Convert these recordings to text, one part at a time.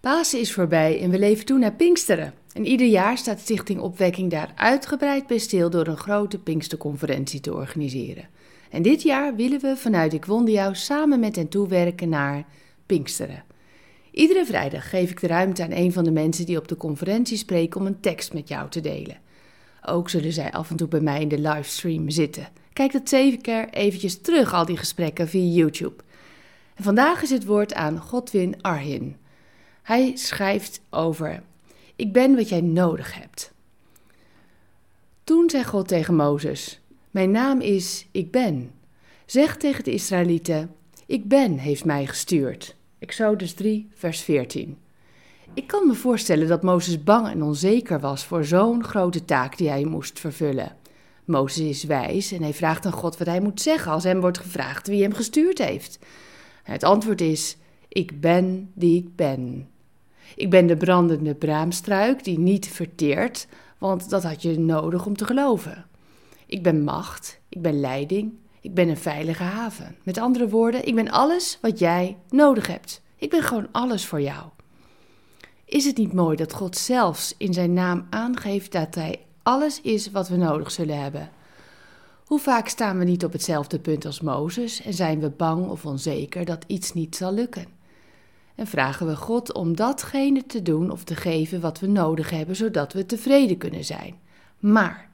Pasen is voorbij en we leven toe naar Pinksteren. En ieder jaar staat Stichting Opwekking daar uitgebreid bij stil door een grote Pinksterconferentie te organiseren. En dit jaar willen we vanuit Ik Wonde Jou samen met hen toewerken naar Pinksteren. Iedere vrijdag geef ik de ruimte aan een van de mensen die op de conferentie spreken om een tekst met jou te delen. Ook zullen zij af en toe bij mij in de livestream zitten. Kijk dat zeven keer eventjes terug, al die gesprekken via YouTube. En vandaag is het woord aan Godwin Arhin. Hij schrijft over: Ik ben wat jij nodig hebt. Toen zei God tegen Mozes: Mijn naam is Ik ben. Zeg tegen de Israëlieten: Ik ben heeft mij gestuurd. Exodus 3, vers 14. Ik kan me voorstellen dat Mozes bang en onzeker was voor zo'n grote taak die hij moest vervullen. Mozes is wijs en hij vraagt aan God wat hij moet zeggen als hem wordt gevraagd wie hem gestuurd heeft. Het antwoord is: Ik ben die ik ben. Ik ben de brandende braamstruik die niet verteert, want dat had je nodig om te geloven. Ik ben macht, ik ben leiding, ik ben een veilige haven. Met andere woorden, ik ben alles wat jij nodig hebt. Ik ben gewoon alles voor jou. Is het niet mooi dat God zelfs in zijn naam aangeeft dat Hij alles is wat we nodig zullen hebben? Hoe vaak staan we niet op hetzelfde punt als Mozes en zijn we bang of onzeker dat iets niet zal lukken? En vragen we God om datgene te doen of te geven wat we nodig hebben, zodat we tevreden kunnen zijn. Maar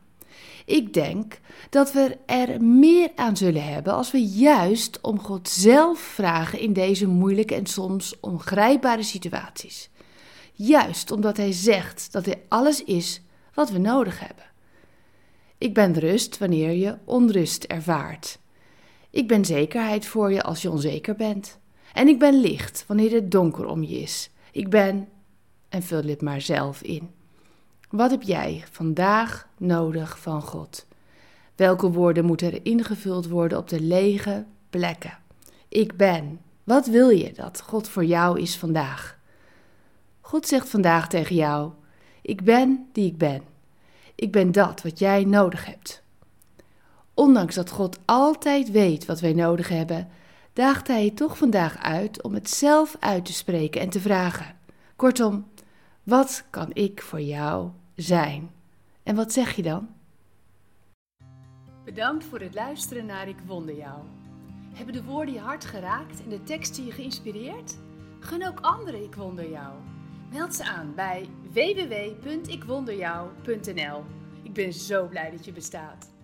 ik denk dat we er meer aan zullen hebben als we juist om God zelf vragen in deze moeilijke en soms ongrijpbare situaties. Juist omdat Hij zegt dat Hij alles is wat we nodig hebben. Ik ben rust wanneer je onrust ervaart. Ik ben zekerheid voor je als je onzeker bent. En ik ben licht wanneer het donker om je is. Ik ben, en vul dit maar zelf in. Wat heb jij vandaag nodig van God? Welke woorden moeten er ingevuld worden op de lege plekken? Ik ben. Wat wil je dat God voor jou is vandaag? God zegt vandaag tegen jou: Ik ben die ik ben. Ik ben dat wat jij nodig hebt. Ondanks dat God altijd weet wat wij nodig hebben, daagt Hij je toch vandaag uit om het zelf uit te spreken en te vragen. Kortom, wat kan ik voor jou zijn? En wat zeg je dan? Bedankt voor het luisteren naar Ik Wonder Jou. Hebben de woorden je hart geraakt en de teksten je geïnspireerd? Gun ook anderen Ik Wonder Jou. Meld ze aan bij www.ikwonderjou.nl. Ik ben zo blij dat je bestaat.